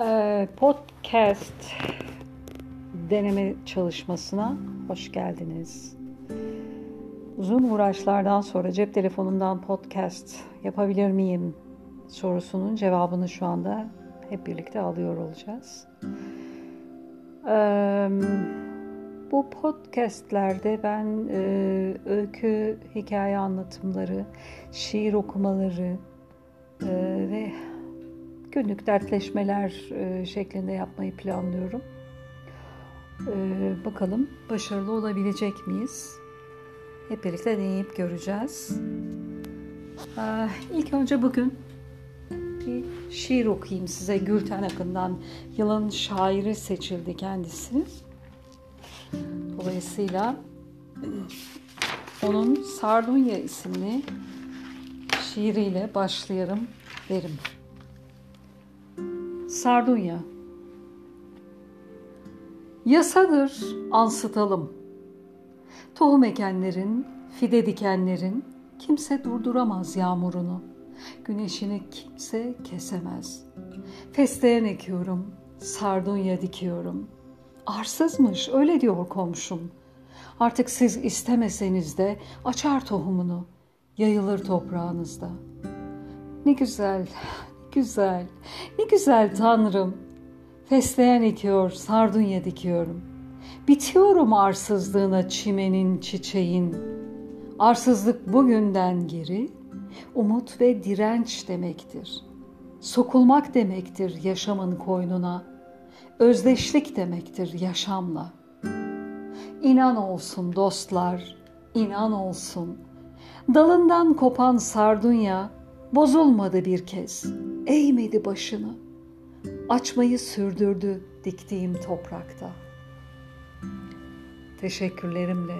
Ee, podcast deneme çalışmasına hoş geldiniz. Uzun uğraşlardan sonra cep telefonundan podcast yapabilir miyim sorusunun cevabını şu anda hep birlikte alıyor olacağız. Ee, bu podcastlerde ben e, öykü, hikaye anlatımları, şiir okumaları e, ve günlük dertleşmeler e, şeklinde yapmayı planlıyorum. E, bakalım başarılı olabilecek miyiz? Hep birlikte deneyip göreceğiz. E, ilk önce bugün bir şiir okuyayım size. Gülten Akın'dan yılın şairi seçildi kendisi. Dolayısıyla onun Sardunya isimli şiiriyle başlayalım derim. Sardunya Yasadır ansıtalım. Tohum ekenlerin, fide dikenlerin kimse durduramaz yağmurunu. Güneşini kimse kesemez. Fesleğen ekiyorum, sardunya dikiyorum. Arsızmış öyle diyor komşum. Artık siz istemeseniz de açar tohumunu, yayılır toprağınızda. Ne güzel, güzel, ne güzel Tanrım. Fesleğen ekiyor, sardunya dikiyorum. Bitiyorum arsızlığına çimenin, çiçeğin. Arsızlık bugünden geri, umut ve direnç demektir. Sokulmak demektir yaşamın koynuna. Özdeşlik demektir yaşamla. İnan olsun dostlar, inan olsun. Dalından kopan sardunya bozulmadı bir kez, eğmedi başını. Açmayı sürdürdü diktiğim toprakta. Teşekkürlerimle